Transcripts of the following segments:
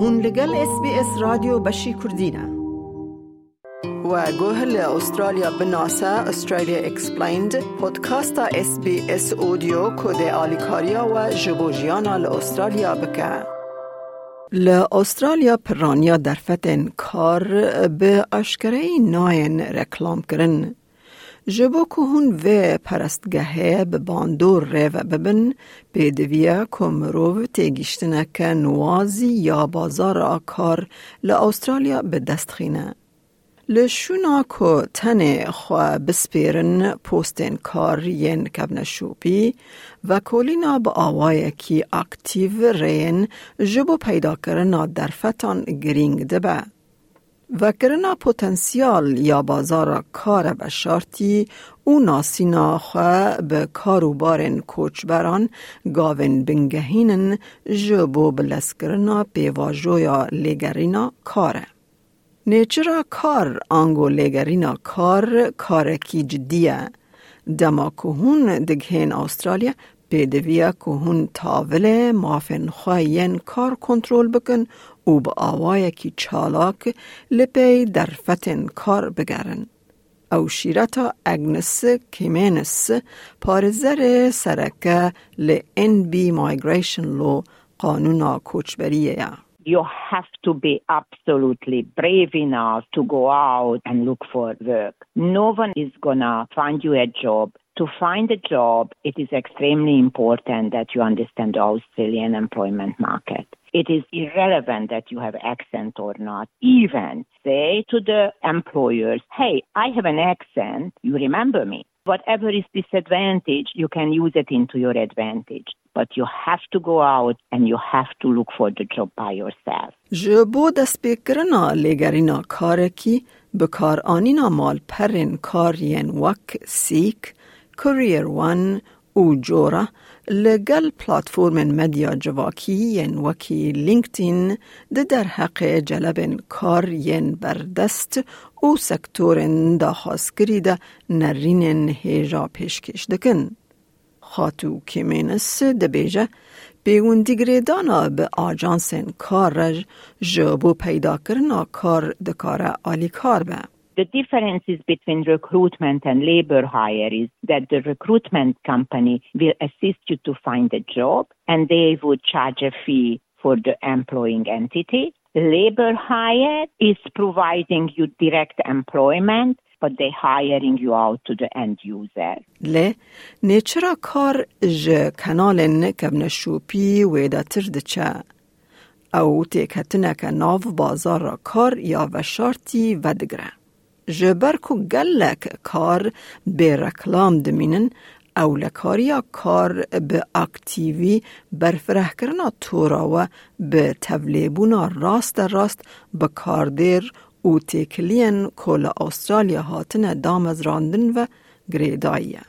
هون لگل اس بی اس رادیو بشی کردینه و گوه ل استرالیا بناسه استرالیا اکسپلیند پودکاستا اس بی اس اودیو کده آلیکاریا و جبوجیانا ل استرالیا بکه. ل استرالیا پرانیا در فتن کار به اشکره ناین رکلام کرن. جبو که هون و پرستگهه به باندور رو ببن به دویه که مروو تیگیشتنه که نوازی یا بازار آکار لأسترالیا به دست خینه. لشونا که تن خواه بسپیرن پوستین کار ین کبن شوپی و کولینا با آوای کی اکتیو رین جبو پیدا کرنا در فتان گرینگ دبه. و کرنا پوتنسیال یا بازار کار به شارتی او ناسینا خواه به کاروبارن کوچبران گاون بنگهینن جبو بلس کرنا پیواجویا لگرینا کاره. نیچرا کار آنگو لگرینا کار کارکی جدیه. دما هون دگهین استرالیا پیدویا که هون تاول مافن خواهین کار کنترل بکن و با آوای کی چالاک لپی در فتن کار بگرن. او شیرتا اگنس کیمینس پارزر سرکه ل بی مایگریشن لو قانونا کوچبریه you have to be absolutely brave enough to go out and look for work. No one is gonna find you a job. to find a job, it is extremely important that you understand the Australian employment market. It is irrelevant that you have accent or not. Even say to the employers, hey, I have an accent, you remember me. Whatever is disadvantage, you can use it into your advantage. But you have to go out and you have to look for the job by yourself. Je bod aspekrana legarina kareki bekar anina mal perin karien wak sik کریر وان او جورا لگل پلاتفورم مدیا جواکی ین وکی لینکدین ده در حق جلب کار ین بردست او سکتورن دا خاصگری ده نرین هیجا پیشکش دکن. خاتو کیمینس دبیجه پیوندیگریدانا به آجانسن کارج جبو پیدا کرنا کار دکاره آلی کار به. The differences between recruitment and labor hire is that the recruitment company will assist you to find a job and they would charge a fee for the employing entity. Labor hire is providing you direct employment but they hiring you out to the end user. له نیچرا کار ج کنال کبن شوپی ویدا تردچه او تیکتنه که ناو بازار را کار یا و شارتی ودگره. جبر کو گلک کار به رکلام دمینن او لکاریا کار به اکتیوی برفره کرنا تورا و به تولیبونا راست راست به کاردیر او تیکلین کل استرالیا هاتن دامز راندن و گریداییه.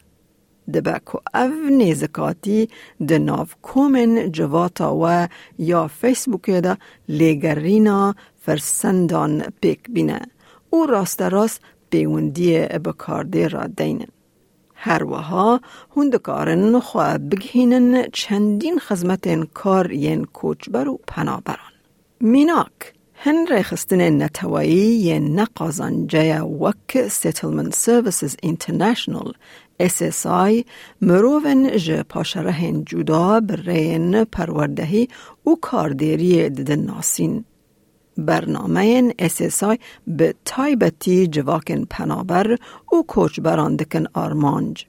دبه که او نیزکاتی ده ناف کومن جواتا و یا فیسبوک ده لیگرینا فرسندان پیک بینه. او راست راست پیوندی بکارده را دینن. هر وها هندکارن خواه بگهینن چندین خزمت کار ین کوچبر و پنابران. میناک هن رخستن نتوایی نقازان جای وک Settlement Services International SSI مروون ج پاشره جدا برین پروردهی او کاردیری ددن ناسین. برنامه SSI به تایبتی جواکن پنابر او کوچ براندکن آرمانج.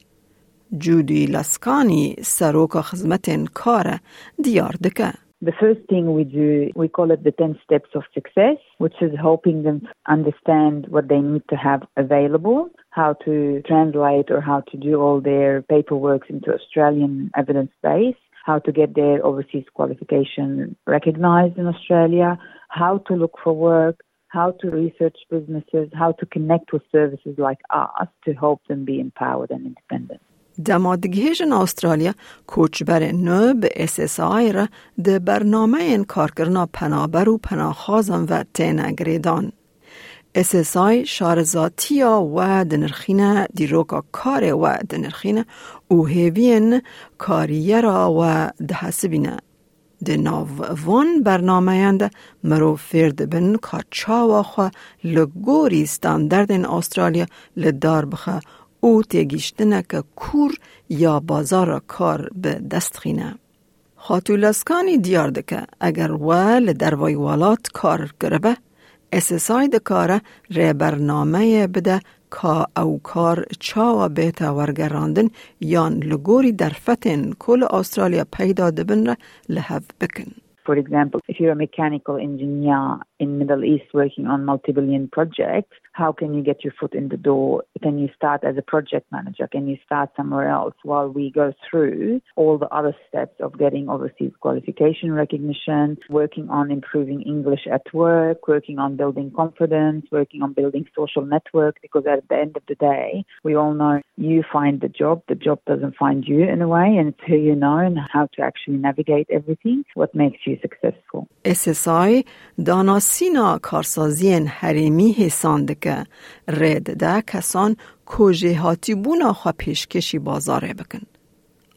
جودی لسکانی سروک خزمت کار دیار دکه. The first thing we do, we call it the 10 steps of success, which is helping them understand what they need to have available, how to translate or how to do all their paperwork into Australian evidence base, how to get their overseas qualification recognized in Australia, how to look for work, how to research businesses, how to connect with services like us to help them be empowered and independent. دمادگیجن استرالیا کوچبر نو به اساسای را ده برنامه کارکرنا پنابر و پناخازم و تینگریدان. اساسای شارزاتیا و دنرخینه دیروکا کار و دنرخینه او هیوین کاریه را و دهسبینه. د ناو وان برنامه یند مرو فرد بن چاوا خو لگوری ستاندرد این استرالیا لدار بخه او تگیشتنه که کور یا بازار کار به دست خینه. خاتولسکانی دیار که اگر و لدروای والات کار گربه اساسای د کاره ری برنامه بده کا او کار چاوا بیتا ورگراندن یان لگوری در فتن کل استرالیا پیدا دبن را لحف بکن. For example, if you're a mechanical engineer in Middle East working on multi-billion projects, how can you get your foot in the door? Can you start as a project manager? Can you start somewhere else while we go through all the other steps of getting overseas qualification recognition, working on improving English at work, working on building confidence, working on building social network? Because at the end of the day, we all know you find the job, the job doesn't find you in a way, and it's who you know and how to actually navigate everything, what makes you successful. SSI داناسینا کارسازی حریمی حسان رد ده کسان کجه هاتی بونا خوا پیشکشی بازاره بکن.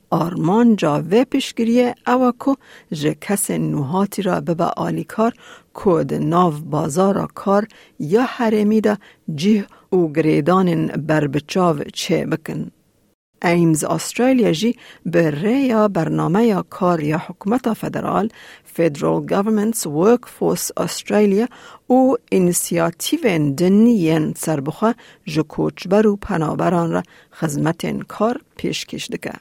آرمان جاوه پیشگیریه او که جه کس نوهاتی را ببا آلیکار کود ناو بازار کار یا حرمی دا جه او گریدان بربچاو چه بکن. ایمز استرالیا جی به ریا برنامه یا کار یا حکومت فدرال Federal Government's Workforce Australia او انسیاتیو دن ین سربخوا جو کوچبر و پنابران را خدمت کار پیشکش دکه.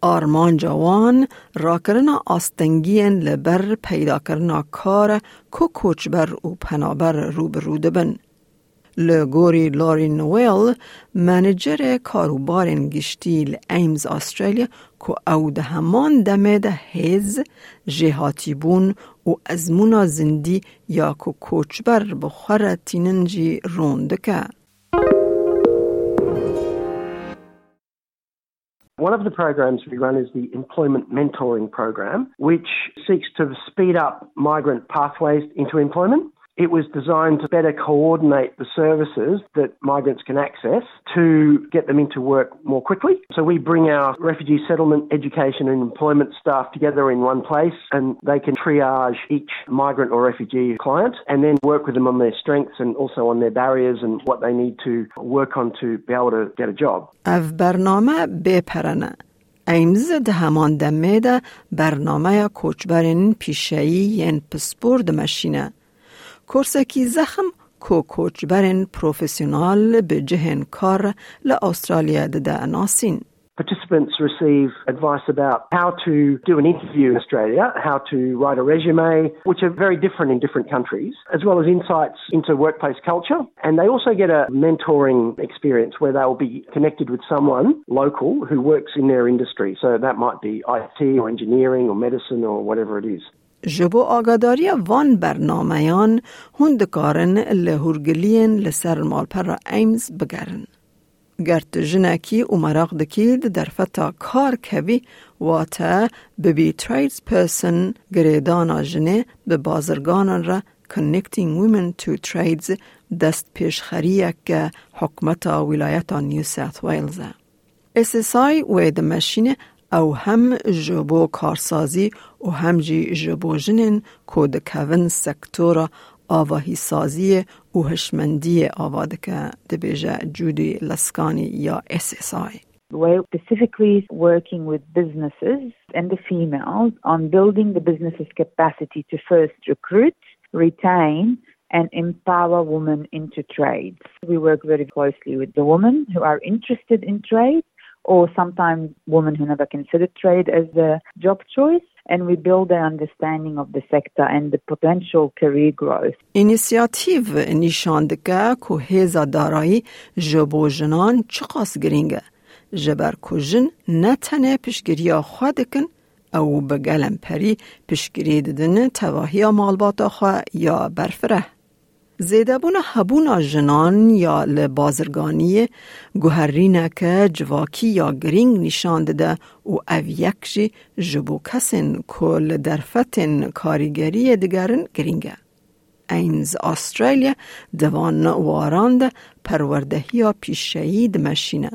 آرمان جوان را کرنا آستنگین لبر پیدا کرنا کار کو کوچبر و پنابر رو برو دبن. لگوری لاری نویل منجر کاروبار گشتیل ایمز استرالیا که او ده همان دمه ده هیز جهاتی بون و ازمونا زندی یا که کوچبر بخور تیننجی روندکه. One of the programs we run is the Employment Mentoring Program, which seeks to speed up migrant pathways into employment. It was designed to better coordinate the services that migrants can access to get them into work more quickly. So we bring our refugee settlement, education and employment staff together in one place and they can triage each migrant or refugee client and then work with them on their strengths and also on their barriers and what they need to work on to be able to get a job. اف برنامه بپرنه ایمز ده همان دمه ده برنامه کوچبرین پیشهی ین پسپور ده مشینه. کورسکی زخم کو کوچ برن پروفیسیونال به جهن کار ل استرالیا ده ناسین. Participants receive advice about how to do an interview in Australia, how to write a resume, which are very different in different countries, as well as insights into workplace culture. And they also get a mentoring experience where they'll be connected with someone local who works in their industry. So that might be IT or engineering or medicine or whatever it is. جبو آگاداری وان برنامهیان هندکارن لهورگلین لسر مالپر ایمز بگرن. گرت جنکی و مراق دکید در فتا کار کبی واتا ببی تریدز پرسن گریدانا جنه به بازرگانان را Connecting Women to Trades دست پیشخریه که حکمت ولایت نیو ساوت ویلز. اساسای و We're specifically working with businesses and the females on building the business's capacity to first recruit, retain, and empower women into trades. We work very closely with the women who are interested in trades or sometimes women who never considered trade as a job choice. And we build their understanding of the sector and the potential career growth. اینیسیاتیو نشان دکه که هیزا دارایی جبو جنان چقاس گرینگه. جبر که جن نتنه پشگیریا خواه دکن او بگلم پری پشگیری ددن تواهی مالباتا خواه یا برفره. زیده بونا هبونا جنان یا لبازرگانی گوهرینه که جواکی یا گرینگ نشان ده و او یک جی جبو کسین کل درفتن کاریگری دگرن گرینگه. اینز استرالیا دوان واراند پروردهی پیشهی دمشینه.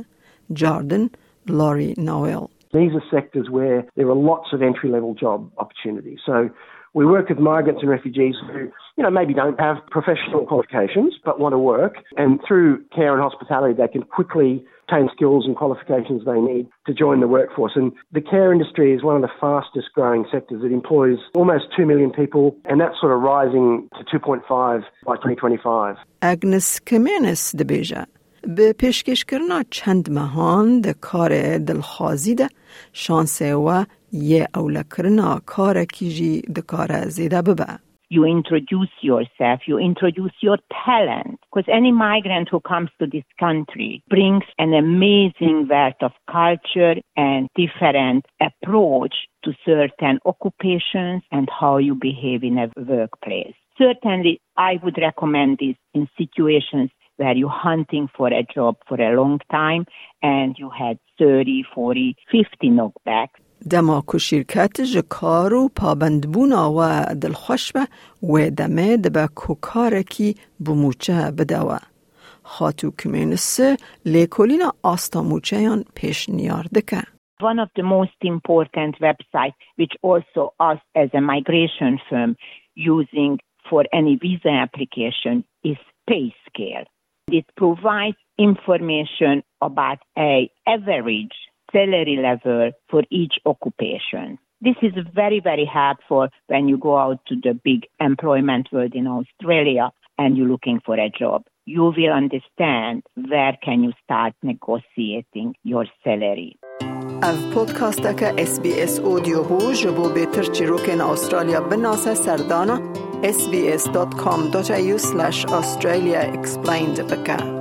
جاردن لاری ناویل These are sectors where there are lots of entry level job opportunities. So we work with migrants and refugees who, you know, maybe don't have professional qualifications but want to work. And through care and hospitality, they can quickly obtain skills and qualifications they need to join the workforce. And the care industry is one of the fastest growing sectors. It employs almost 2 million people, and that's sort of rising to 2.5 by 2025. Agnes Kemenes دبیجه به پیشکشکرنا چند مهان ده کار دلخوازی ده شانسه و یه اولکرنا کار کیجی ده کار زیده ببه. you introduce yourself, you introduce your talent. Because any migrant who comes to this country brings an amazing wealth of culture and different approach to certain occupations and how you behave in a workplace. Certainly, I would recommend this in situations where you're hunting for a job for a long time and you had 30, 40, 50 knockbacks. دما کو شرکت جکارو پابند بونا و دلخوش به و دمه دبا کو کارکی بموچه بدوا. خاتو کمینس لیکولینا آستاموچه یان پیش نیار دکه. One of the most important websites, which also us as a migration firm using for any visa application, is PayScale. It provides information about a average salary level for each occupation. This is very, very helpful when you go out to the big employment world in Australia and you're looking for a job. You will understand where can you start negotiating your salary. Av podcast SBS audio ho jabo beter chiroken Australia binasa sardana sbs.com.au slash australia explained baka.